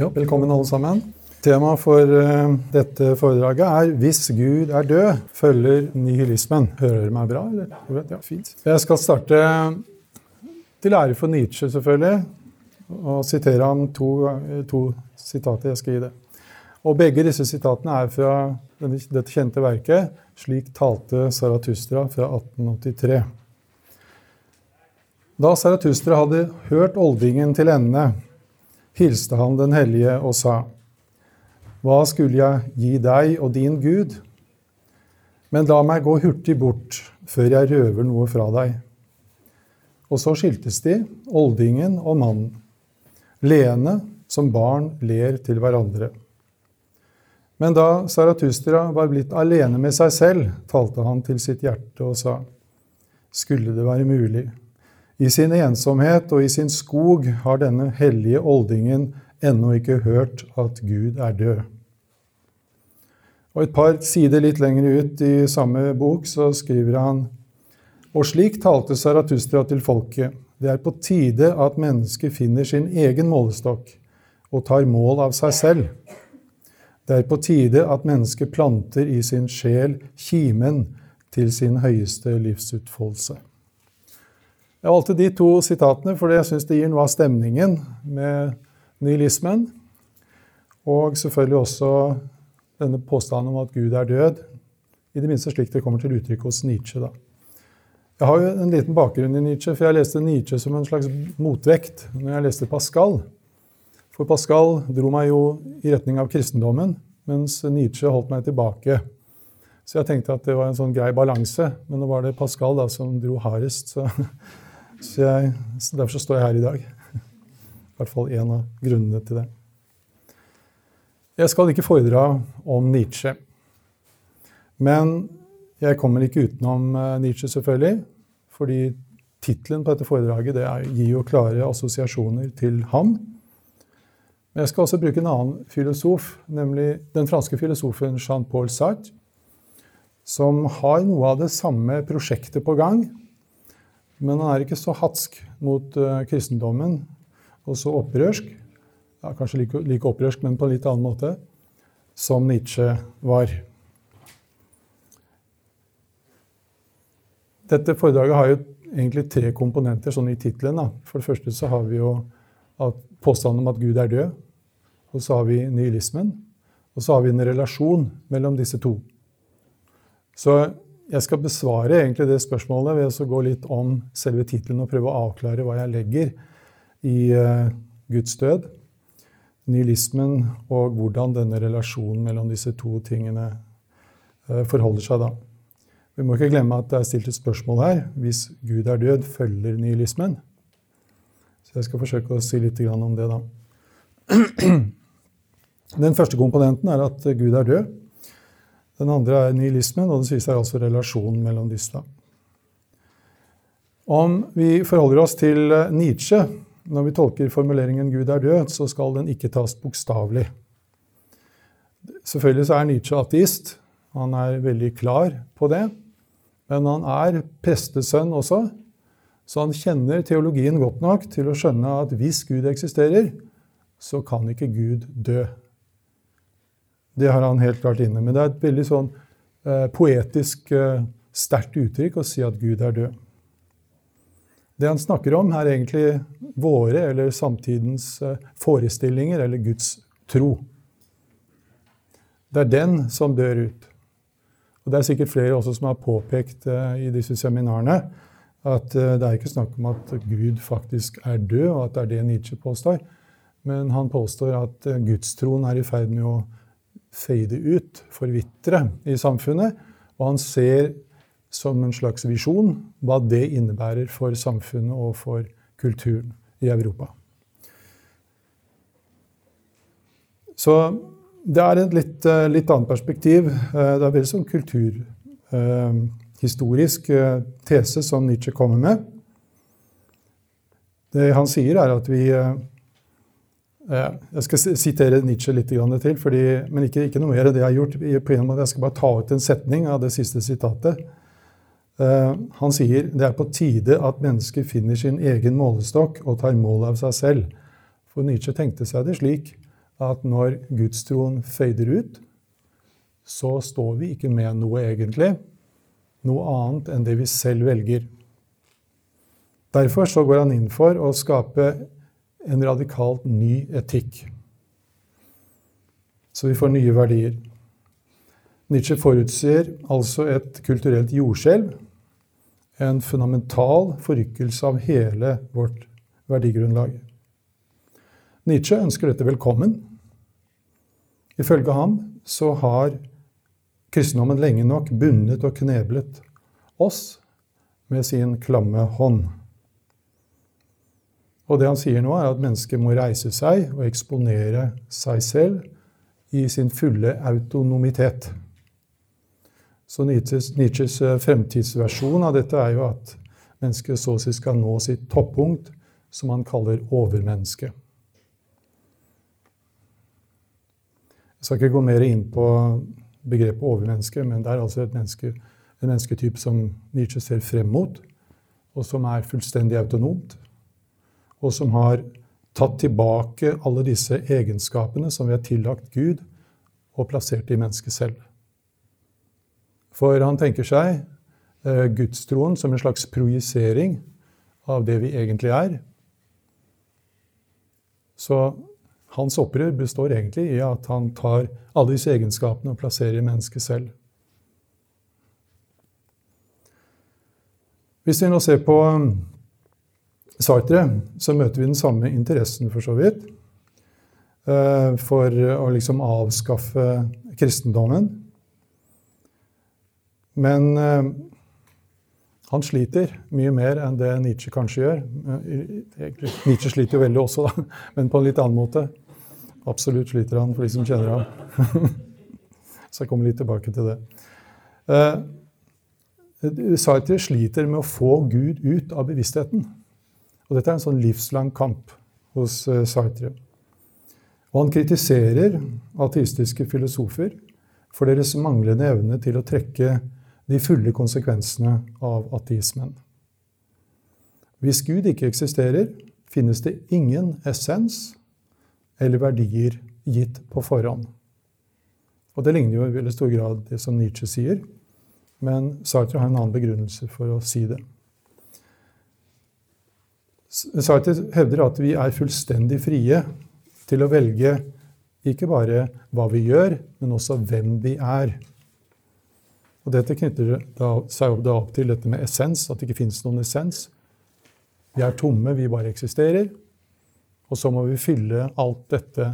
Ja, velkommen alle sammen. Temaet for uh, dette foredraget er 'Hvis Gud er død, følger nihilismen'. Hører dere meg bra? eller? Ja, fint. Jeg skal starte til ære for Nietzsche, selvfølgelig, og sitere ham to, to sitater. Jeg skal gi det. Og Begge disse sitatene er fra dette kjente verket 'Slik talte Saratustra' fra 1883. Da Saratustra hadde hørt oldingen til ende, hilste han den hellige og sa:" Hva skulle jeg gi deg og din Gud? Men la meg gå hurtig bort før jeg røver noe fra deg. Og så skiltes de, oldingen og mannen, leende som barn ler til hverandre. Men da Saratustra var blitt alene med seg selv, talte han til sitt hjerte og sa:" Skulle det være mulig? I sin ensomhet og i sin skog har denne hellige oldingen ennå ikke hørt at Gud er død. Og Et par sider litt lenger ut i samme bok så skriver han Og slik talte Saratustra til folket. Det er på tide at mennesket finner sin egen målestokk og tar mål av seg selv. Det er på tide at mennesket planter i sin sjel kimen til sin høyeste livsutfoldelse. Jeg valgte de to sitatene fordi jeg syns det gir noe av stemningen med nihilismen. Og selvfølgelig også denne påstanden om at Gud er død. I det minste slik det kommer til uttrykk hos Nietzsche. da. Jeg har jo en liten bakgrunn i Nietzsche, for jeg leste Nietzsche som en slags motvekt når jeg leste Pascal. For Pascal dro meg jo i retning av kristendommen, mens Nietzsche holdt meg tilbake. Så jeg tenkte at det var en sånn grei balanse, men nå var det Pascal da som dro hardest. Så, så, jeg, så derfor så står jeg her i dag. I hvert fall én av grunnene til det. Jeg skal ikke foredra om Nietzsche. Men jeg kommer ikke utenom Nietzsche, selvfølgelig. Fordi tittelen på dette foredraget det gir jo klare assosiasjoner til ham. Men jeg skal også bruke en annen filosof, nemlig den franske filosofen Jean-Paul Sartre, som har noe av det samme prosjektet på gang. Men han er ikke så hatsk mot uh, kristendommen og så opprørsk ja, Kanskje like, like opprørsk, men på en litt annen måte som Nietzsche var. Dette foredraget har jo egentlig tre komponenter sånn i tittelen. For det første så har vi jo påstanden om at Gud er død. Og så har vi nihilismen. Og så har vi en relasjon mellom disse to. Så jeg skal besvare egentlig det spørsmålet ved å gå litt om selve tittelen og prøve å avklare hva jeg legger i uh, Guds død, nihilismen og hvordan denne relasjonen mellom disse to tingene uh, forholder seg da. Vi må ikke glemme at det er stilt et spørsmål her. Hvis Gud er død, følger nihilismen? Så jeg skal forsøke å si litt om det, da. Den første komponenten er at Gud er død. Den andre er nihilismen, og den siste er altså relasjonen mellom disse. Om vi forholder oss til Nietzsche, når vi tolker formuleringen 'Gud er død', så skal den ikke tas bokstavelig. Selvfølgelig så er Nietzsche ateist. Han er veldig klar på det. Men han er prestesønn også, så han kjenner teologien godt nok til å skjønne at hvis Gud eksisterer, så kan ikke Gud dø. Det har han helt klart inne. Men det er et veldig sånn eh, poetisk eh, sterkt uttrykk å si at Gud er død. Det han snakker om, er egentlig våre eller samtidens eh, forestillinger eller Guds tro. Det er den som dør ut. Og Det er sikkert flere også som har påpekt uh, i disse seminarene At eh, det er ikke snakk om at Gud faktisk er død, og at det er det Nietzsche påstår. Men han påstår at eh, gudstroen er i ferd med å fade ut, forvitre, i samfunnet. Og han ser som en slags visjon hva det innebærer for samfunnet og for kulturen i Europa. Så det er et litt, eh, litt annet perspektiv. Det er veldig sånn kulturhistorisk eh, tese som Nietzsche kommer med. Det han sier, er at vi eh, eh, Jeg skal sitere Nietzsche litt til, fordi, men ikke, ikke, noe mer enn det jeg har gjort. Jeg skal bare ta ut en setning av det siste sitatet. Han sier det er på tide at mennesker finner sin egen målestokk og tar mål av seg selv. For Nietzsche tenkte seg det slik at når gudstroen fader ut, så står vi ikke med noe egentlig noe annet enn det vi selv velger. Derfor så går han inn for å skape en radikalt ny etikk. Så vi får nye verdier. Nietzsche forutser altså et kulturelt jordskjelv, en fundamental forrykkelse av hele vårt verdigrunnlag. Nietzsche ønsker dette velkommen. Ifølge ham så har kristendommen lenge nok bundet og kneblet oss med sin klamme hånd. Og det han sier nå, er at mennesket må reise seg og eksponere seg selv i sin fulle autonomitet. Så Nietzsches, Nietzsches eh, fremtidsversjon av dette er jo at mennesket så å si skal nå sitt toppunkt, som han kaller overmenneske. Jeg skal ikke gå mer inn på begrepet overmenneske, men det er altså et menneske, en mennesketype som Nietzsche ser frem mot, og som er fullstendig autonomt, og som har tatt tilbake alle disse egenskapene som vi har tillagt Gud, og plassert i mennesket selv. For han tenker seg eh, gudstroen som en slags projisering av det vi egentlig er. Så hans opprør består egentlig i at han tar alle disse egenskapene og plasserer i mennesket selv. Hvis vi nå ser på Sartre, så møter vi den samme interessen, for så vidt, eh, for å liksom avskaffe kristendommen. Men eh, han sliter mye mer enn det Nietzsche kanskje gjør. Eh, Nietzsche sliter jo veldig også, da, men på en litt annen måte. Absolutt sliter han, for de som kjenner ham. Så jeg kommer litt tilbake til det. Sartre sliter med å få Gud ut av bevisstheten. Og dette er en sånn livslang kamp hos uh, Sartre. Og han kritiserer ateistiske filosofer for deres manglende evne til å trekke de fulle konsekvensene av ateismen. Hvis Gud ikke eksisterer, finnes det ingen essens eller verdier gitt på forhånd. Og Det ligner jo i veldig stor grad det som Nietzsche sier, men Sartre har en annen begrunnelse for å si det. Sartre hevder at vi er fullstendig frie til å velge ikke bare hva vi gjør, men også hvem vi er. Og Dette knytter seg da opp til dette med essens, at det ikke finnes noen essens. Vi er tomme, vi bare eksisterer. Og så må vi fylle alt dette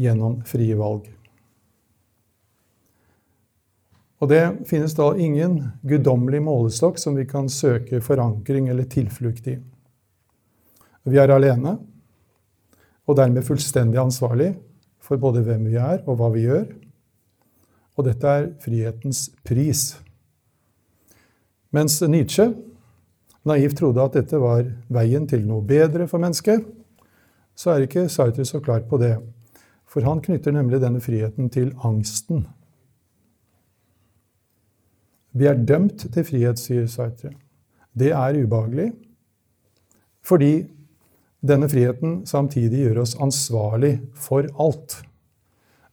gjennom frie valg. Og det finnes da ingen guddommelig målestokk som vi kan søke forankring eller tilflukt i. Vi er alene, og dermed fullstendig ansvarlig for både hvem vi er, og hva vi gjør. Og dette er frihetens pris. Mens Nietzsche naivt trodde at dette var veien til noe bedre for mennesket, så er ikke Sartre så klar på det. For han knytter nemlig denne friheten til angsten. Vi er dømt til frihet, sier Sartre. Det er ubehagelig, fordi denne friheten samtidig gjør oss ansvarlig for alt.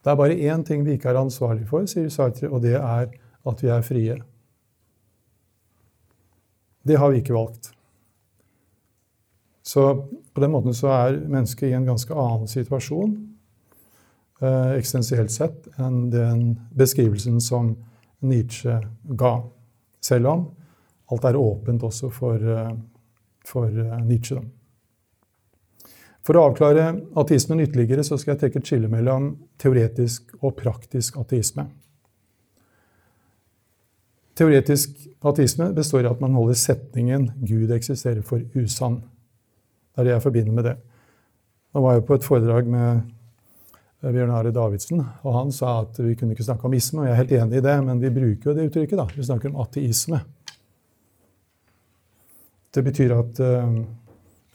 Det er bare én ting vi ikke er ansvarlig for, sier Sartre, og det er at vi er frie. Det har vi ikke valgt. Så på den måten så er mennesket i en ganske annen situasjon eh, eksistensielt sett enn den beskrivelsen som Nietzsche ga. Selv om alt er åpent også for, eh, for Nietzsche. For å avklare ateismen ytterligere så skal jeg trekke et skille mellom teoretisk og praktisk ateisme. Teoretisk ateisme består i at man holder setningen 'Gud eksisterer' for usann. Det er det jeg forbinder med det. Nå var jeg på et foredrag med Bjørn Are Davidsen, og han sa at vi kunne ikke snakke om isme, og jeg er helt enig i det, men vi bruker jo det uttrykket. da. Vi snakker om ateisme. Det betyr at uh,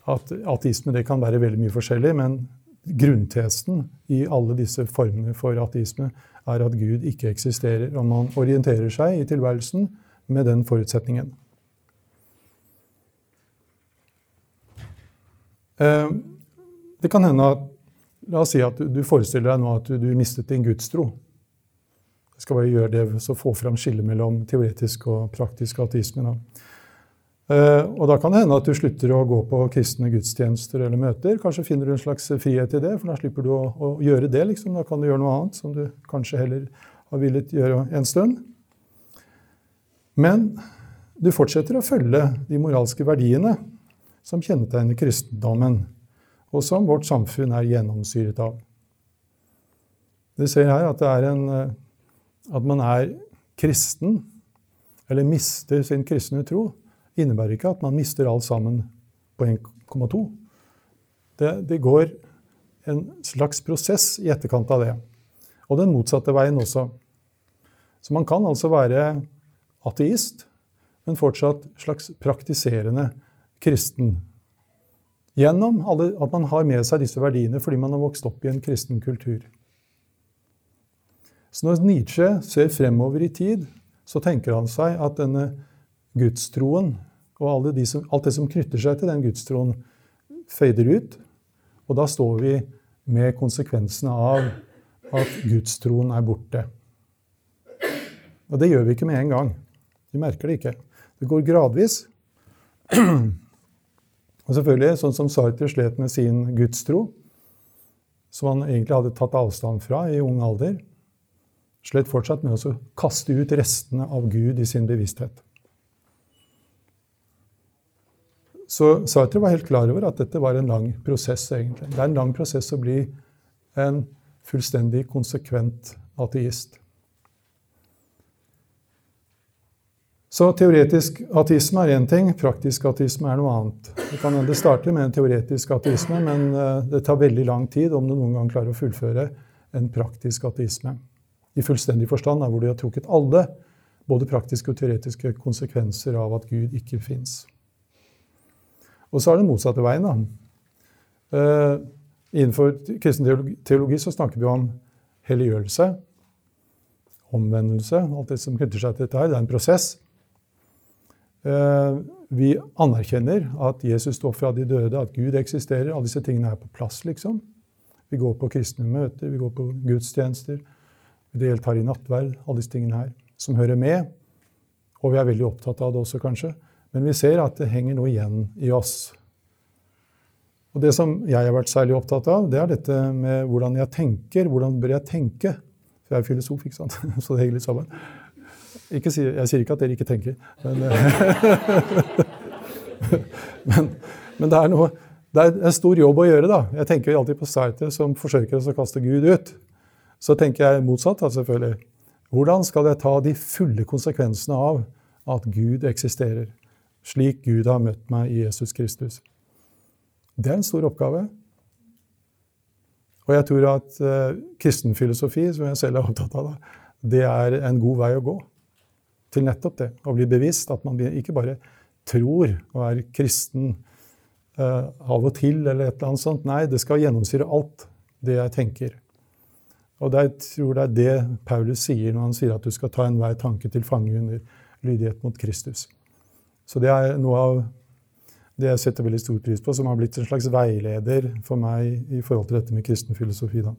at ateisme det kan være veldig mye forskjellig, men grunntesen i alle disse formene for ateisme er at Gud ikke eksisterer, og man orienterer seg i tilværelsen med den forutsetningen. Eh, det kan hende at La oss si at du forestiller deg nå at du mistet din gudstro. Jeg skal bare gjøre det, så få fram skillet mellom teoretisk og praktisk ateisme. Da. Eh, og da kan det hende at du slutter å gå på kristne gudstjenester eller møter. Kanskje finner du en slags frihet i det, for da slipper du å, å gjøre det. Liksom. Da kan du gjøre noe annet som du kanskje heller har villet gjøre en stund. Men du fortsetter å følge de moralske verdiene som kjennetegner kristendommen, og som vårt samfunn er gjennomsyret av. Vi ser her at, en, eh, at man er kristen, eller mister sin kristne tro innebærer ikke at man mister alt sammen på 1,2. Det, det, går en slags prosess i etterkant av det. Og den motsatte veien også. Så man kan altså være ateist, men fortsatt slags praktiserende kristen. Gjennom alle, at man har med seg disse verdiene fordi man har vokst opp i en kristen kultur. Så når Nietzsche ser fremover i tid, så tenker han seg at denne gudstroen og de som, alt det som knytter seg til den gudstroen, fader ut. Og da står vi med konsekvensene av at gudstroen er borte. Og det gjør vi ikke med en gang. Vi merker det ikke. Det går gradvis. Og selvfølgelig, sånn som Sartre slet med sin gudstro, som han egentlig hadde tatt avstand fra i ung alder, slet fortsatt med å kaste ut restene av Gud i sin bevissthet. Så Sartre var helt klar over at dette var en lang prosess. egentlig. Det er en lang prosess å bli en fullstendig konsekvent ateist. Så teoretisk ateisme er én ting, praktisk ateisme er noe annet. Det kan hende starte med en teoretisk ateisme, men eh, det tar veldig lang tid om du noen gang klarer å fullføre en praktisk ateisme. I fullstendig forstand, hvor du har trukket alle både praktiske og teoretiske konsekvenser av at Gud ikke fins. Og så er det motsatte veien. da. Uh, innenfor kristen teologi så snakker vi om helliggjørelse, omvendelse, alt det som knytter seg til dette her. Det er en prosess. Uh, vi anerkjenner at Jesus står fra de døde, at Gud eksisterer. Alle disse tingene er på plass, liksom. Vi går på kristne møter, vi går på gudstjenester. Vi deltar i nattverd, alle disse tingene her, som hører med. Og vi er veldig opptatt av det også, kanskje. Men vi ser at det henger noe igjen i oss. Og Det som jeg har vært særlig opptatt av, det er dette med hvordan jeg tenker. Hvordan bør jeg tenke? For jeg er filosof, ikke sant? så det henger litt sammen. Ikke, jeg sier ikke at dere ikke tenker, men, men, men det, er noe, det er en stor jobb å gjøre. da. Jeg tenker alltid på Sartre som forsøker å kaste Gud ut. Så tenker jeg motsatt. Da, selvfølgelig. Hvordan skal jeg ta de fulle konsekvensene av at Gud eksisterer? slik Gud har møtt meg i Jesus Kristus. Det er en stor oppgave. Og jeg tror at uh, kristen filosofi, som jeg selv er opptatt av, det er en god vei å gå til nettopp det. Å bli bevisst at man ikke bare tror og er kristen uh, av og til, eller et eller annet sånt. Nei, det skal gjennomsyre alt det jeg tenker. Og jeg tror det er det Paulus sier når han sier at du skal ta enhver tanke til fange under lydighet mot Kristus. Så det er noe av det jeg setter veldig stor pris på, som har blitt en slags veileder for meg i forhold til dette med kristen filosofi. Da.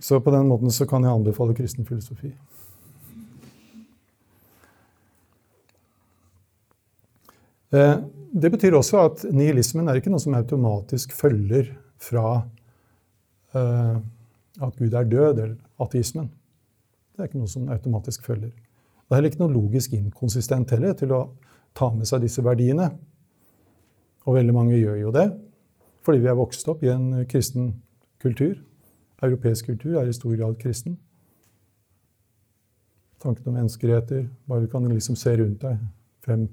Så på den måten så kan jeg anbefale kristen filosofi. Eh, det betyr også at nihilismen er ikke noe som automatisk følger fra eh, at Gud er død, eller ateismen. Det er ikke noe som automatisk følger. Det er heller ikke noe logisk inkonsistent heller til å ta med seg disse verdiene. Og veldig mange gjør jo det fordi vi er vokst opp i en kristen kultur. Europeisk kultur er i stor grad kristen. Tanken om menneskeretter Bare du kan liksom se rundt deg. Fem,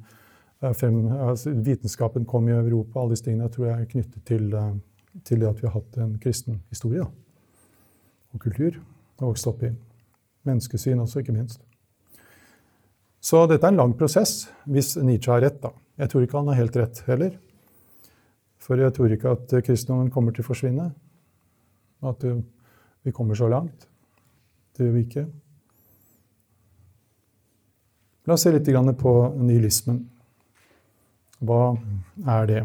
fem, altså vitenskapen kom i Europa. Alle disse tingene tror jeg er knyttet til, eh, til det at vi har hatt en kristen historie og kultur. å vokse opp i menneskesyn også, ikke minst. Så dette er en lang prosess, hvis Nietzsche har rett. da. Jeg tror ikke han har helt rett heller. For jeg tror ikke at kristendommen kommer til å forsvinne. At vi kommer så langt. Det gjør vi ikke. La oss se litt på nihilismen. Hva er det?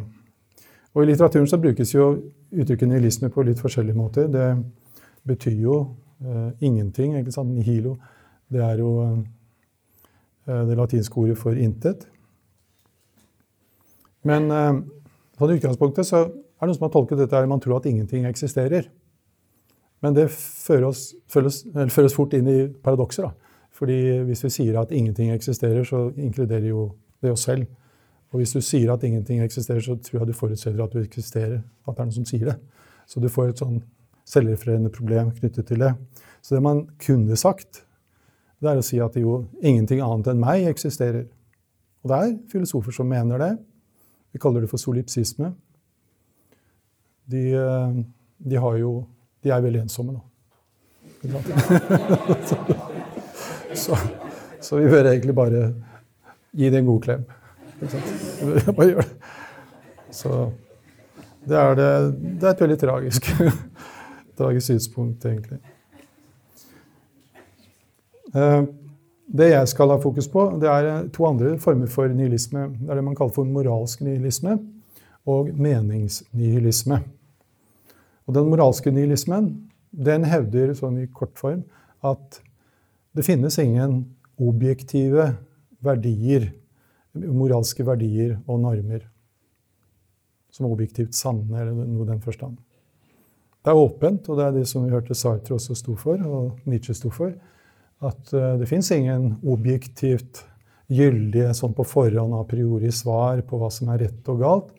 Og I litteraturen så brukes jo uttrykket nihilisme på litt forskjellige måter. Det betyr jo eh, ingenting. ikke sant? Nihilo. Det er jo eh, det latinske ordet for intet. Men eh, det utgangspunktet så er det noen som har tolket dette her, man tror at ingenting eksisterer. Men det fører oss, oss, fører oss fort inn i paradokser. Fordi hvis vi sier at ingenting eksisterer, så inkluderer jo det oss selv. Og hvis du sier at ingenting eksisterer, så tror jeg du forutsetter at du eksisterer. At det er noen som sier det. Så du får et sånn selvrefererende problem knyttet til det. Så det man kunne sagt, det er å si at jo ingenting annet enn meg eksisterer. Og det er filosofer som mener det. Vi kaller det for solipsisme. De, eh, de, har jo De er veldig ensomme nå. så, så, vi bør egentlig bare gi det en god klem. Bare gjør det. Så det er, det, det er et veldig tragisk, tragisk synspunkt, egentlig. Uh, det jeg skal ha fokus på, det er eh, to andre former for nihilisme. Det er det man kaller for moralsk nihilisme og meningsnihilisme. Og den moralske nihilismen den hevder sånn i kort form at det finnes ingen objektive verdier, moralske verdier og normer som er objektivt sanne, eller noe i den forstand. Det er åpent, og det er det som vi hørte Sartre også sto for, og Nietzsche sto for at uh, det fins ingen objektivt gyldige sånn på forhånd a priori svar på hva som er rett og galt,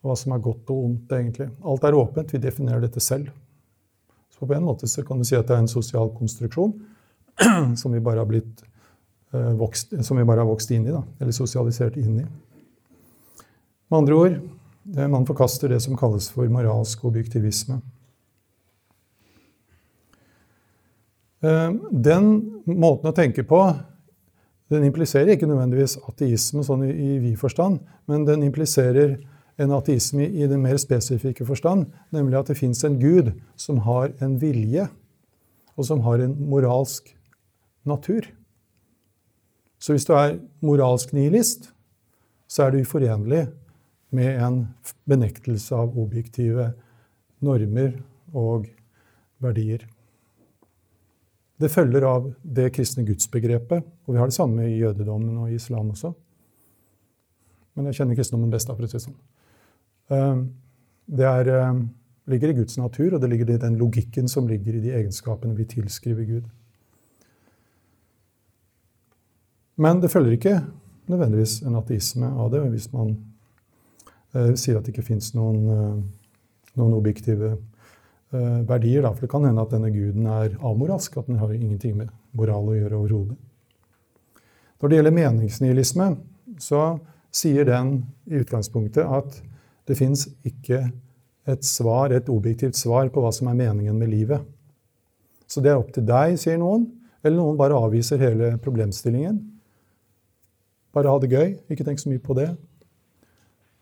hva som er godt og ondt, egentlig. Alt er åpent. Vi definerer dette selv. Så på en måte så kan du si at det er en sosial konstruksjon som vi bare har blitt uh, vokst, som vi bare har vokst inn i, da, eller sosialisert inn i. Med andre ord, man forkaster det som kalles for moralsk objektivisme. Eh, den måten å tenke på den impliserer ikke nødvendigvis ateisme sånn i vid forstand, men den impliserer en ateisme i, den mer spesifikke forstand, nemlig at det fins en gud som har en vilje, og som har en moralsk natur. Så hvis du er moralsk nihilist, så er det uforenlig med en benektelse av objektive normer og verdier. Det følger av det kristne gudsbegrepet. Og vi har det samme i jødedommen og islam også. Men jeg kjenner kristendommen best. da, for å si sånn. Ehm, det er, ehm, ligger i Guds natur, og det ligger i den logikken som ligger i de egenskapene vi tilskriver Gud. Men det følger ikke nødvendigvis en ateisme av det hvis man eh, sier at det ikke fins noen, eh, noen objektive Eh, verdier. Da. For det kan hende at denne guden er amoralsk, at den har ingenting med moral å gjøre overhodet. Når det gjelder meningsnihilisme, så sier den i utgangspunktet at det fins ikke et svar, et objektivt svar på hva som er meningen med livet. Så det er opp til deg, sier noen. Eller noen bare avviser hele problemstillingen. Bare ha det gøy, ikke tenk så mye på det.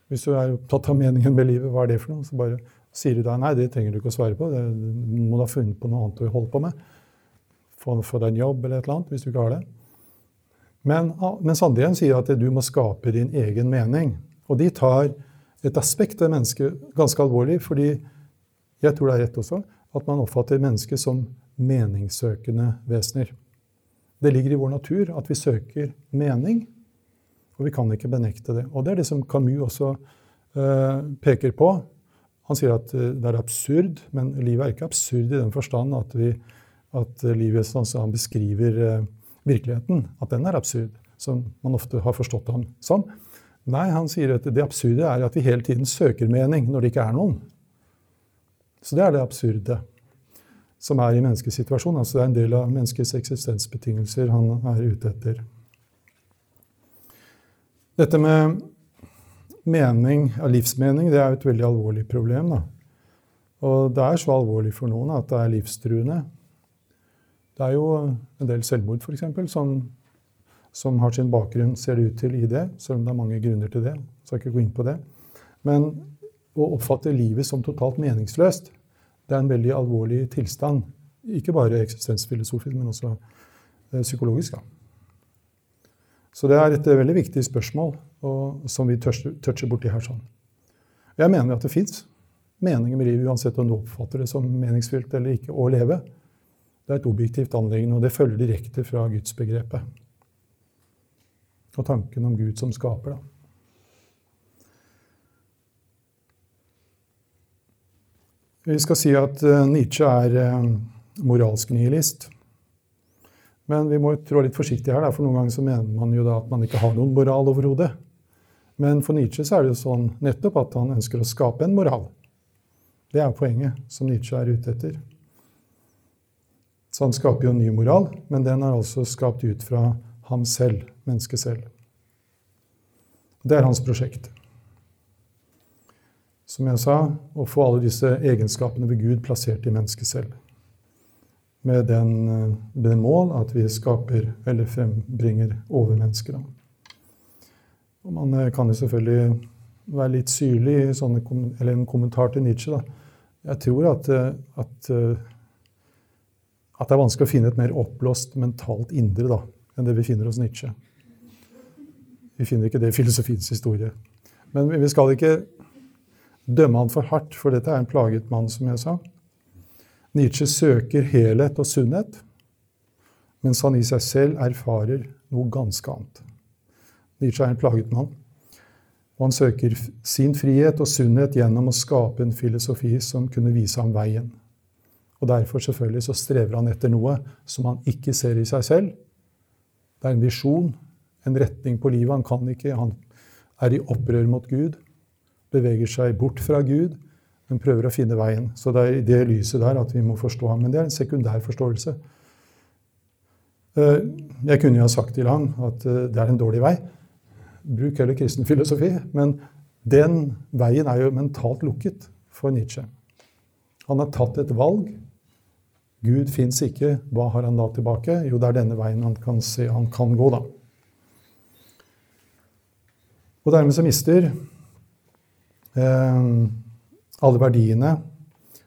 Hvis du er opptatt av meningen med livet, hva er det for noe? Så bare Sier du da nei, det trenger du ikke å svare på, du må da ha funnet på noe annet å holde på med. Få, få deg en jobb eller et eller annet, hvis du ikke har det. Men, mens andre igjen sier at du må skape din egen mening. Og de tar et aspekt ved mennesket ganske alvorlig, fordi jeg tror det er rett også, at man oppfatter mennesket som meningssøkende vesener. Det ligger i vår natur at vi søker mening, og vi kan ikke benekte det. Og det er det som Camus også uh, peker på han sier at eh, det er absurd, men livet er ikke absurd i den forstand at, vi, at livet som han beskriver uh, virkeligheten, at den er absurd, som man ofte har forstått ham som. Nei, han sier at det absurde er at vi hele tiden søker mening når det ikke er noen. Så det er det absurde som er i menneskets situasjon. Altså det er en del av menneskets eksistensbetingelser han er ute etter. Dette med mening, livsmening, det er jo et veldig alvorlig problem. da. Og det er så alvorlig for noen at det er livstruende. Det er jo en del selvmord, f.eks., som, som har sin bakgrunn, ser det ut til, i det. Selv om det er mange grunner til det. Så skal ikke gå inn på det. Men å oppfatte livet som totalt meningsløst, det er en veldig alvorlig tilstand. Ikke bare eksistensfilosofisk, men også eh, psykologisk. Da. Så det er et veldig viktig spørsmål og, som vi toucher borti her. sånn. Jeg mener at det fins meninger med livet, uansett om du oppfatter det som meningsfylt eller ikke å leve. Det er et objektivt anliggende, og det følger direkte fra gudsbegrepet. Og tanken om Gud som skaper, da. Vi skal si at eh, Nietzsche er eh, moralsk nihilist. Men vi må trå litt forsiktig her, for noen ganger så mener man jo da at man ikke har noen moral overhodet. Men for Nietzsche så er det jo sånn nettopp at han ønsker å skape en moral. Det er poenget som Nietzsche er ute etter. Så han skaper jo en ny moral, men den er altså skapt ut fra ham selv, mennesket selv. Det er hans prosjekt. Som jeg sa, å få alle disse egenskapene ved Gud plassert i mennesket selv med den, eh, det mål at vi skaper eller frembringer overmennesker. Og man eh, kan jo selvfølgelig være litt syrlig i sånne, eller en kommentar til Nietzsche. Da. Jeg tror at, eh, at, at, det er vanskelig å finne et mer oppblåst mentalt indre da, enn det vi finner hos Nietzsche. Vi finner ikke det i filosofiens historie. Men vi skal ikke dømme han for hardt, for dette er en plaget mann, som jeg sa. Nietzsche søker helhet og sunnhet, mens han i seg selv erfarer noe ganske annet. Nietzsche er en plaget mann. Og han søker sin frihet og sunnhet gjennom å skape en filosofi som kunne vise ham veien. Og derfor selvfølgelig så strever han etter noe som han ikke ser i seg selv. Det er en visjon, en retning på livet. Han kan ikke. Han er i opprør mot Gud, beveger seg bort fra Gud men prøver å finne veien. Så det er i det lyset der at vi må forstå ham. Men det er en sekundær forståelse. Eh, jeg kunne jo ha sagt til ham at eh, det er en dårlig vei. Bruk heller kristen filosofi. Men den veien er jo mentalt lukket for Nietzsche. Han har tatt et valg. Gud fins ikke. Hva har han da tilbake? Jo, det er denne veien han kan se han kan gå, da. Og dermed så mister eh, alle verdiene,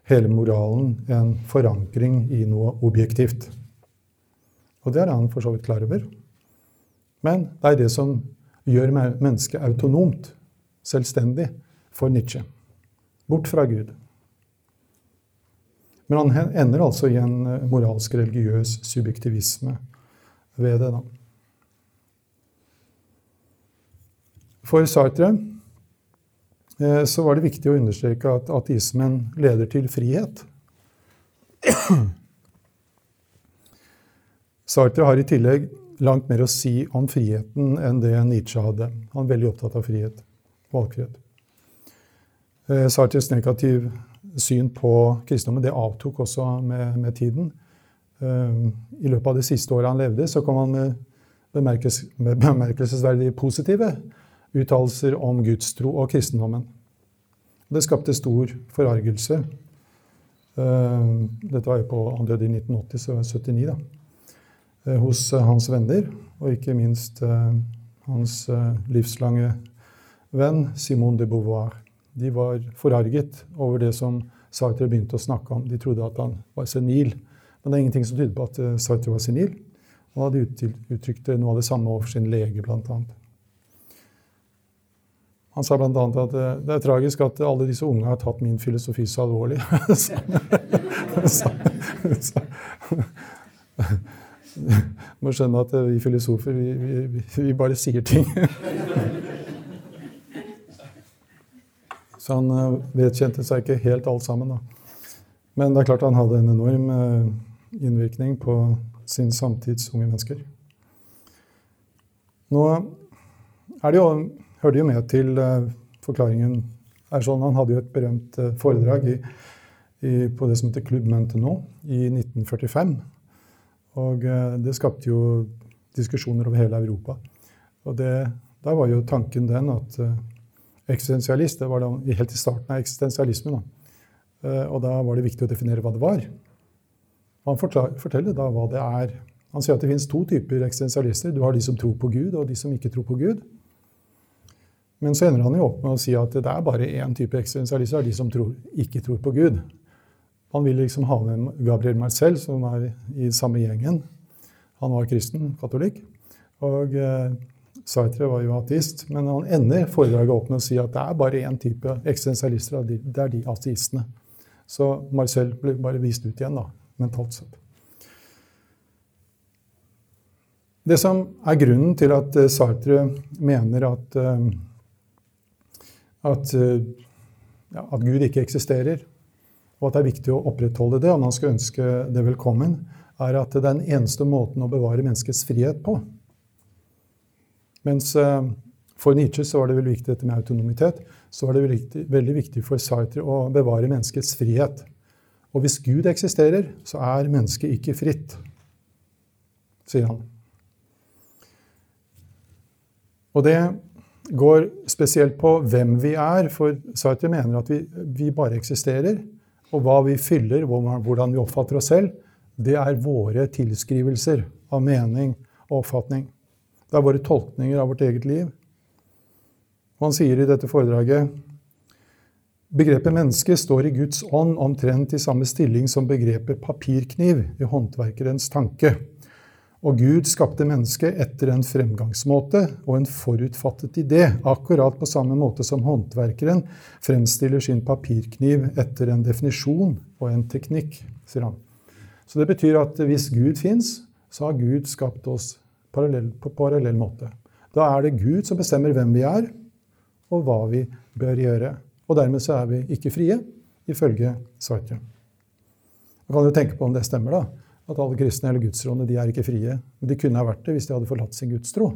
hele moralen, en forankring i noe objektivt. Og det er han for så vidt klar over. Men det er det som gjør mennesket autonomt, selvstendig, for Nietzsche. Bort fra Gud. Men han ender altså i en eh, moralsk, religiøs subjektivisme ved det. da. For Sartre Eh, så var det viktig å understreke at ateismen leder til frihet. Sartre har i tillegg langt mer å si om friheten enn det Nietzsche hadde. Han er veldig opptatt av frihet. Valgfrihet. Eh, Sartres negativ syn på kristendommen det avtok også med, med tiden. Eh, I løpet av det siste året han levde, så kom han med, bemerkelsesverdig positive uttalelser om gudstro og kristendommen. Det skapte stor forargelse. Eh, dette var jo på, Han døde i 1980, så var 79, da. Eh, hos eh, hans venner, og ikke minst hans livslange venn Simone de Beauvoir. De var forarget over det som Sartre begynte å snakke om. De trodde at han var senil. Men det er ingenting som tyder på at Sartre var senil. Han hadde uttrykt noe av det samme overfor sin lege, blant annet. Han sa bl.a. at det, det er tragisk at alle disse unge har tatt min filosofi så alvorlig. Du må skjønne at vi filosofer, vi, vi, vi bare sier ting. Så han eh, vedkjente seg ikke helt alt sammen. Da. Men det er klart han hadde en enorm eh, innvirkning på sin samtids unge mennesker. Nå er det jo, hører det jo med til uh, forklaringen er Han hadde jo et berømt uh, foredrag i, i, på det som heter Club Maintenant i 1945. Og uh, det skapte jo diskusjoner over hele Europa. Og det, der var jo tanken den at eksistensialist det var da, helt i starten av eksistensialismen. Da. og da var det viktig å definere hva det var. Han forteller da hva det er. Han sier at det finnes to typer eksistensialister. Du har de som tror på Gud, og de som ikke tror på Gud. Men så ender han jo opp med å si at det er bare én type eksistensialister, de som tror, ikke tror på Gud. Han vil liksom ha med Gabriel Marcel, som er i samme gjengen. Han var kristen, katolikk. Og eh, Sartre var jo ateist. Men han ender foredraget opp med å si at det er bare én type eksistensialister, det er de ateistene. Så Marcel ble bare vist ut igjen, da mentalt sett. Det som er grunnen til at eh, Sartre mener at, eh, at, eh, ja, at Gud ikke eksisterer, og at det er viktig å opprettholde det om han skal ønske det velkommen, er at det er den eneste måten å bevare menneskets frihet på. Mens for Nietzsche så var det veldig viktig dette med autonomitet. Så var det veldig veldig viktig for Sartre å bevare menneskets frihet. Og hvis Gud eksisterer, så er mennesket ikke fritt, sier han. Og det går spesielt på hvem vi er, for Sartre mener at vi, vi bare eksisterer. Og hva vi fyller, hvordan vi oppfatter oss selv, det er våre tilskrivelser av mening og oppfatning. Det er våre tolkninger av vårt eget liv. Han sier i dette foredraget Begrepet menneske står i Guds ånd omtrent i samme stilling som begrepet papirkniv i håndverkerens tanke. Og Gud skapte mennesket etter en fremgangsmåte og en forutfattet idé, akkurat på samme måte som håndverkeren fremstiller sin papirkniv etter en definisjon og en teknikk, sier han. Så det betyr at hvis Gud fins, så har Gud skapt oss parallell, på parallell måte. Da er det Gud som bestemmer hvem vi er, og hva vi bør gjøre. Og dermed så er vi ikke frie, ifølge Sartre. Man kan jo tenke på om det stemmer, da. At alle kristne eller gudstroende de er ikke frie. Men de kunne ha vært det hvis de hadde forlatt sin gudstro.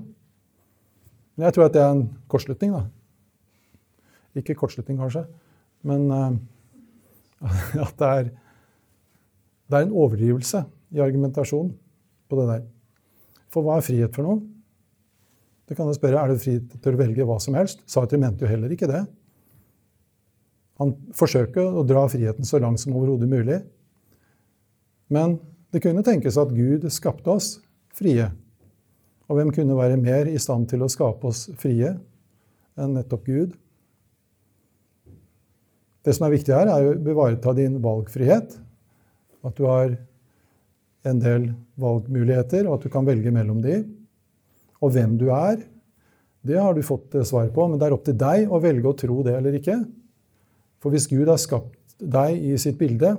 Men jeg tror at det er en kortslutning, da. Ikke kortslutning, kanskje, men uh, at det er, det er en overdrivelse i argumentasjonen på det der. For hva er frihet for noe? Du kan jo spørre, Er det frihet til å velge hva som helst? Sartre mente jo heller ikke det. Han forsøker å dra friheten så langt som overhodet mulig. Men det kunne tenkes at Gud skapte oss frie. Og hvem kunne være mer i stand til å skape oss frie enn nettopp Gud? Det som er viktig her, er å bevareta din valgfrihet. At du har en del valgmuligheter, og at du kan velge mellom de. Og hvem du er, det har du fått svar på, men det er opp til deg å velge å tro det eller ikke. For hvis Gud har skapt deg i sitt bilde,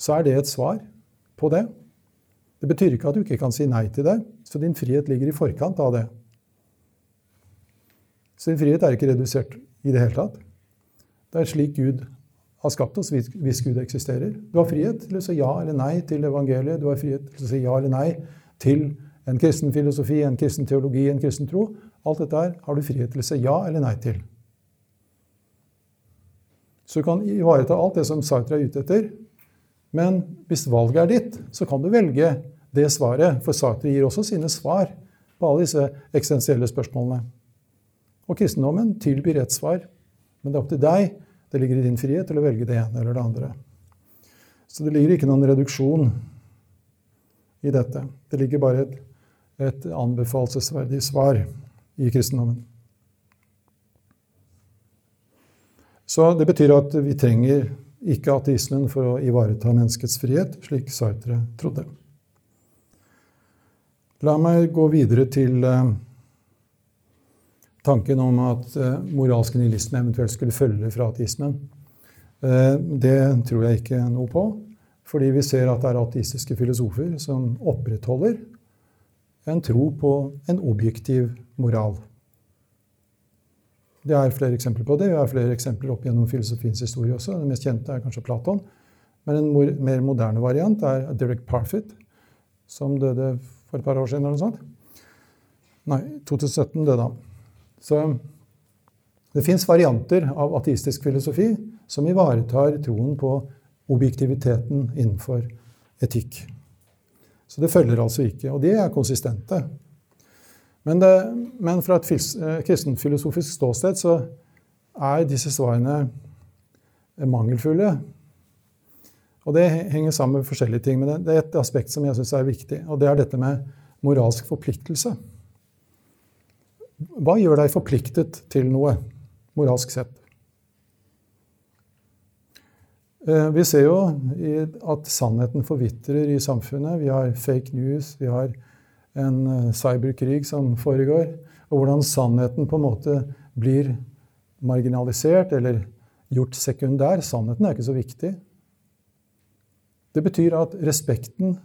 så er det et svar på det. Det betyr ikke at du ikke kan si nei til det, så din frihet ligger i forkant av det. Så din frihet er ikke redusert i det hele tatt. Det er slik Gud har skapt oss, hvis Gud eksisterer. Du har frihet til å si ja eller nei til evangeliet. Du har frihet til å si ja eller nei til en kristen filosofi, en kristen teologi, en kristen tro. Alt dette her har du frihet til å si ja eller nei til. Så du kan ivareta alt det som Sartre er ute etter. Men hvis valget er ditt, så kan du velge det svaret. For Sartre gir også sine svar på alle disse eksistensielle spørsmålene. Og kristendommen tilbyr ett svar, men det er opp til deg. Det ligger i din frihet til å velge det ene eller det andre. Så det ligger ikke noen reduksjon i dette. Det ligger bare et, et anbefalesverdig svar i kristendommen. Så det betyr at vi trenger ikke ateismen for å ivareta menneskets frihet, slik Sartre trodde. La meg gå videre til uh, tanken om at uh, moralsk nihilisme eventuelt skulle følge fra ateismen. Uh, det tror jeg ikke noe på, fordi vi ser at det er ateistiske filosofer som opprettholder en tro på en objektiv moral. Det er flere eksempler på det. Vi har flere eksempler opp gjennom filosofiens historie også. Den mest kjente er kanskje Platon. Men en mer moderne variant er Derek Parfit, som døde for et par år siden. eller noe sånt. Nei, 2017 døde han. Så det fins varianter av ateistisk filosofi som ivaretar troen på objektiviteten innenfor etikk. Så det følger altså ikke. Og de er konsistente. Men, det, men fra et kristenfilosofisk ståsted så er disse svarene mangelfulle. Og det henger sammen med forskjellige ting. Men det er et aspekt som jeg syns er viktig, og det er dette med moralsk forpliktelse. Hva gjør deg forpliktet til noe, moralsk sett? Eh, vi ser jo at sannheten forvitrer i samfunnet. Vi har fake news, vi har en eh, cyberkrig som foregår. Og hvordan sannheten på en måte blir marginalisert eller gjort sekundær. Sannheten er ikke så viktig. Det betyr at respekten,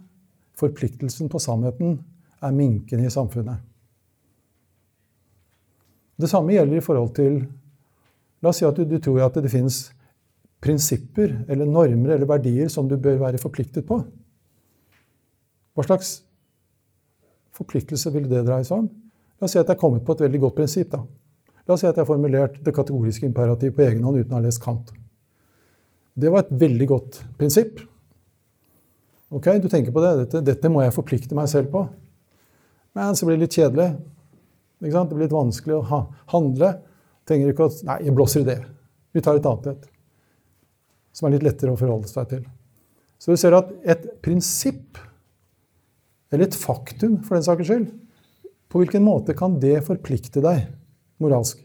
forpliktelsen på sannheten, er minkende i samfunnet. Det samme gjelder i forhold til La oss si at du, du tror at det finnes prinsipper eller normer eller verdier som du bør være forpliktet på. Hva slags forpliktelse vil det dreie seg om? La oss si at jeg er kommet på et veldig godt prinsipp. da. La oss si at jeg har formulert det kategoriske imperativ på egen hånd uten å ha lest Kant. Det var et veldig godt prinsipp. Ok, Du tenker på det. Dette, dette må jeg forplikte meg selv på. Men så blir det litt kjedelig. Det blir litt vanskelig å ha, handle. Trenger ikke å Nei, jeg blåser i det. Vi tar et annet et. Som er litt lettere å forholde seg til. Så du ser at et prinsipp, eller et faktum for den saks skyld, på hvilken måte kan det forplikte deg moralsk.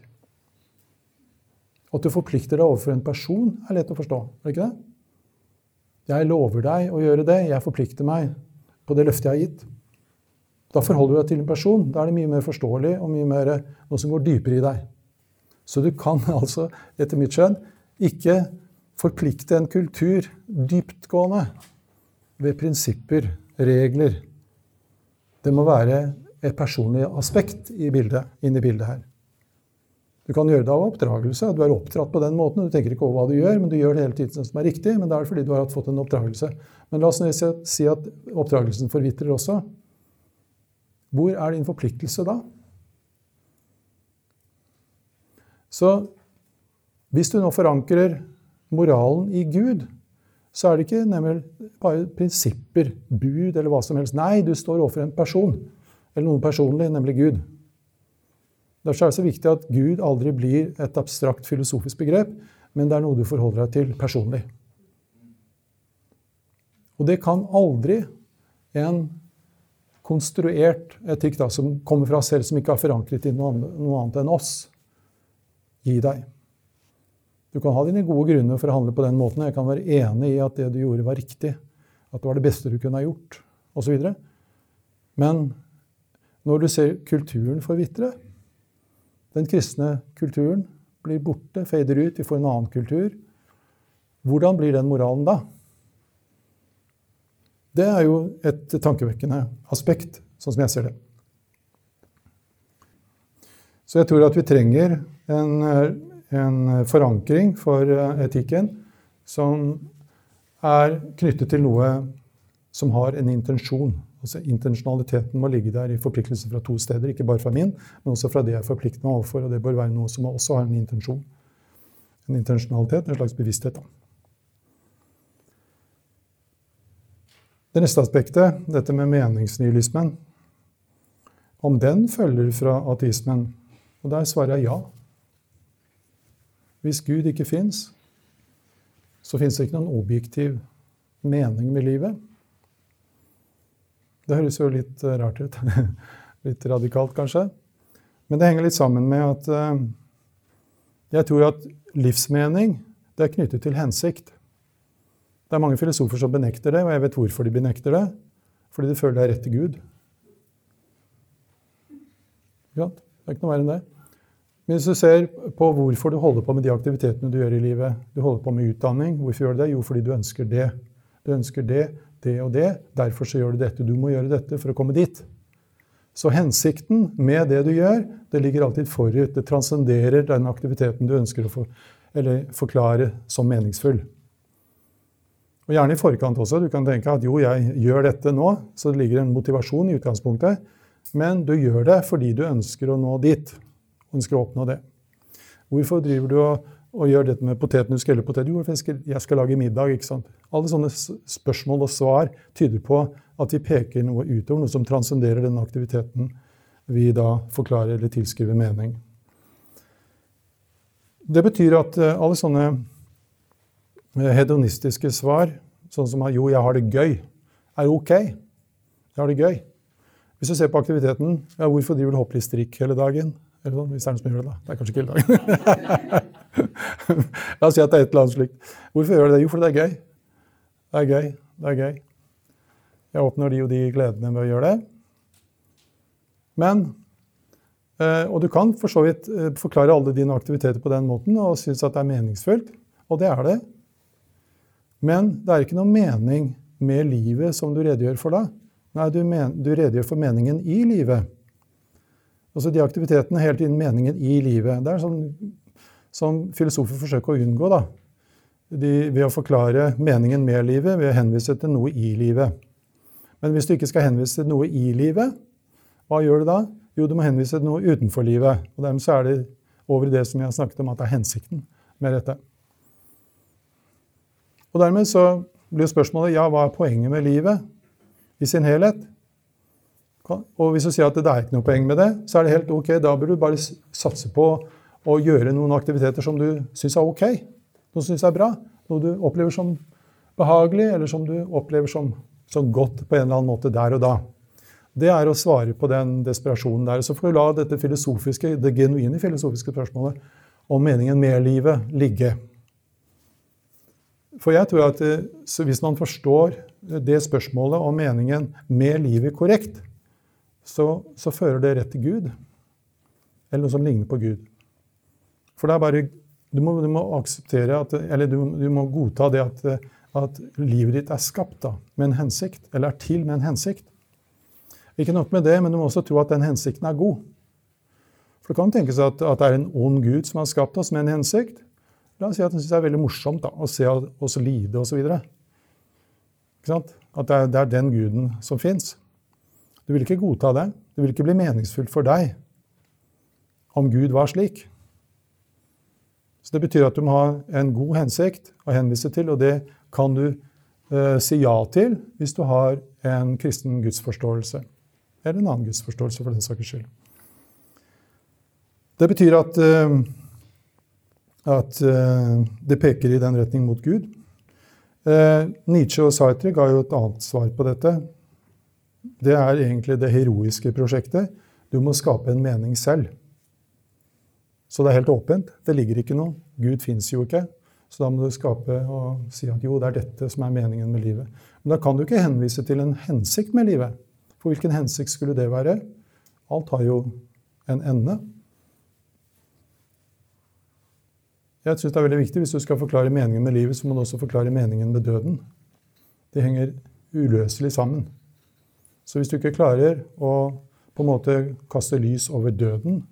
At du forplikter deg overfor en person, er lett å forstå. er det ikke det? Jeg lover deg å gjøre det. Jeg forplikter meg på det løftet jeg har gitt. Da forholder du deg til en person. Da er det mye mer forståelig og mye mer noe som går dypere i deg. Så du kan altså, etter mitt skjønn, ikke forplikte en kultur dyptgående ved prinsipper, regler. Det må være et personlig aspekt i bildet, inn i bildet her. Du kan gjøre det av oppdragelse. Du er oppdratt på den måten. Du tenker ikke over hva du gjør, men du gjør det hele tiden som er riktig. Men det er fordi du har fått en oppdragelse. Men la oss si at oppdragelsen forvitrer også. Hvor er din forpliktelse da? Så hvis du nå forankrer moralen i Gud, så er det ikke nemlig bare prinsipper, bud eller hva som helst. Nei, du står overfor en person, eller noe personlig, nemlig Gud. Derfor er det så viktig at Gud aldri blir et abstrakt filosofisk begrep, men det er noe du forholder deg til personlig. Og det kan aldri en konstruert etikk da, som kommer fra oss selv, som ikke har forankret i noe annet enn oss, gi deg. Du kan ha dine gode grunner for å handle på den måten. Jeg kan være enig i at det du gjorde, var riktig. At det var det beste du kunne ha gjort, osv. Men når du ser kulturen forvitre, den kristne kulturen blir borte, fader ut, vi får en annen kultur. Hvordan blir den moralen da? Det er jo et tankevekkende aspekt, sånn som jeg ser det. Så jeg tror at vi trenger en, en forankring for etikken som er knyttet til noe som har en intensjon. Altså Intensjonaliteten må ligge der i forpliktelse fra to steder, ikke bare fra min, men også fra det jeg forplikter meg overfor. Og det bør være noe som også har en intensjon. En intensjonalitet, en slags bevissthet. Det neste aspektet, dette med meningsnihilismen, om den følger fra ateismen. Og der svarer jeg ja. Hvis Gud ikke fins, så fins det ikke noen objektiv mening med livet. Det høres jo litt eh, rart ut. litt radikalt, kanskje. Men det henger litt sammen med at uh, jeg tror at livsmening det er knyttet til hensikt. Det er mange filosofer som benekter det, og jeg vet hvorfor de benekter det. Fordi de føler det er rett til Gud. Ja, det er ikke noe verre enn det. Men hvis du ser på hvorfor du holder på med de aktivitetene du gjør i livet Du holder på med utdanning. Hvorfor gjør du det? Jo, fordi du ønsker det. Du ønsker det det og det. Derfor så gjør du dette. Du må gjøre dette for å komme dit. Så hensikten med det du gjør, det ligger alltid forut. Det transcenderer den aktiviteten du ønsker å for, forklare som meningsfull. Og Gjerne i forkant også. Du kan tenke at jo, jeg gjør dette nå, så det ligger en motivasjon i utgangspunktet. Men du gjør det fordi du ønsker å nå dit. Ønsker å oppnå det. Hvorfor driver du og, og gjør dette med poteten? Du skreller potet. Jo, jeg skal, jeg skal lage middag. ikke sant? Alle sånne spørsmål og svar tyder på at vi peker noe utover, noe som transcenderer den aktiviteten vi da forklarer eller tilskriver mening. Det betyr at eh, alle sånne eh, hedonistiske svar, sånn som 'jo, jeg har det gøy', er ok. Jeg har det gøy. Hvis du ser på aktiviteten, ja, hvorfor driver du hopper hele dagen? Eller sånn, hvis det er noen som gjør det, da. Det er kanskje ikke hele dagen. La oss si at det er et eller annet slikt. Hvorfor gjør du det? Jo, fordi det er gøy. Det er gøy. Det er gøy. Jeg oppnår de og de gledene med å gjøre det. Men Eh, og du kan for så vidt eh, forklare alle dine aktiviteter på den måten og synes at det er meningsfullt. Og det er det. Men det er ikke noe mening med livet som du redegjør for da. Nei, du, men, du redegjør for meningen i livet. Altså de aktivitetene hele tiden meningen i livet. Det er sånn som filosofer forsøker å unngå. da. De, ved å forklare meningen med livet ved å henvise til noe i livet. Men hvis du ikke skal henvise til noe i livet, hva gjør du da? Jo, du må henvise til noe utenfor livet. Og dermed så er det over i det som jeg har snakket om, at det er hensikten med dette. Og dermed så blir spørsmålet ja, hva er poenget med livet i sin helhet? Og hvis du sier at det er ikke noe poeng med det, så er det helt ok. Da bør du bare satse på å gjøre noen aktiviteter som du syns er ok. Noe som syns er bra. Noe du opplever som behagelig, eller som du opplever som, som godt på en eller annen måte der og da det er å svare på den desperasjonen der. Så får du la dette filosofiske, det genuine filosofiske spørsmålet om meningen med livet ligge. For jeg tror at eh, Hvis man forstår det spørsmålet om meningen med livet korrekt, så, så fører det rett til Gud. Eller noe som ligner på Gud. For det er bare Du må, du må akseptere at, eller du, du, må godta det at, at livet ditt er skapt da, med en hensikt, eller er til med en hensikt. Ikke nok med det, men du må også tro at den hensikten er god. For det kan tenkes at, at det er en ond gud som har skapt oss med en hensikt. La oss si at han syns det er veldig morsomt da, å se oss lide osv. At det er, det er den guden som fins. Vil ikke godta det. Det vil ikke bli meningsfullt for deg om Gud var slik. Så Det betyr at du må ha en god hensikt å henvise til, og det kan du eh, si ja til hvis du har en kristen gudsforståelse eller en annen gudsforståelse, for den saks skyld. Det betyr at, eh, at eh, det peker i den retning mot Gud. Eh, Nietzsche og Sartre ga jo et annet svar på dette. Det er egentlig det heroiske prosjektet. Du må skape en mening selv. Så det er helt åpent. Det ligger ikke noe. Gud fins jo ikke. Så da må du skape og si at jo, det er dette som er meningen med livet. Men da kan du ikke henvise til en hensikt med livet. For hvilken hensikt skulle det være? Alt har jo en ende. Jeg synes det er veldig viktig, Hvis du skal forklare meningen med livet, så må du også forklare meningen med døden. Det henger uløselig sammen. Så hvis du ikke klarer å på en måte kaste lys over døden,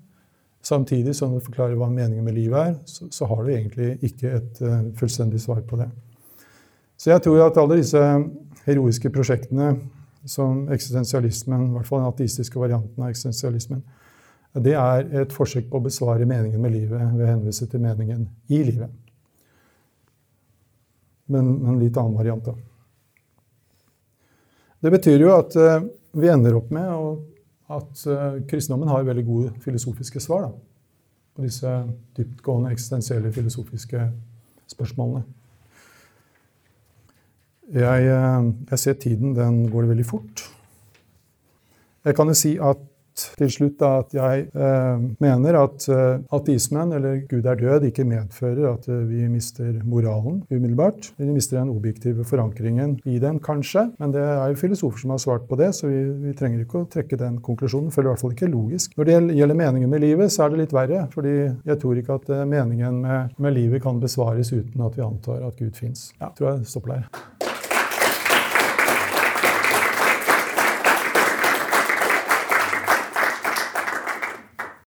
samtidig som du forklarer hva meningen med livet er, så, så har du egentlig ikke et uh, fullstendig svar på det. Så jeg tror at alle disse heroiske prosjektene som eksistensialismen, i hvert fall den ateistiske varianten av eksistensialismen, det er et forsøk på å besvare meningen med livet ved å henvise til meningen i livet. Men, en litt annen variant, da. Det betyr jo at uh, vi ender opp med at uh, kristendommen har veldig gode filosofiske svar da, på disse dyptgående eksistensielle filosofiske spørsmålene. Jeg, eh, jeg, ser tiden, den går veldig fort. Jeg kan jo si at til slutt da, at jeg eh, mener at eh, ateismen, eller Gud er død, ikke medfører at eh, vi mister moralen umiddelbart. Vi mister den objektive forankringen i den, kanskje. Men det er jo filosofer som har svart på det, så vi, vi trenger ikke å trekke den konklusjonen. Føler i hvert fall ikke logisk. Når det gjelder meningen med livet, så er det litt verre. fordi jeg tror ikke at eh, meningen med, med livet kan besvares uten at vi antar at Gud fins. Ja, tror jeg stopper der.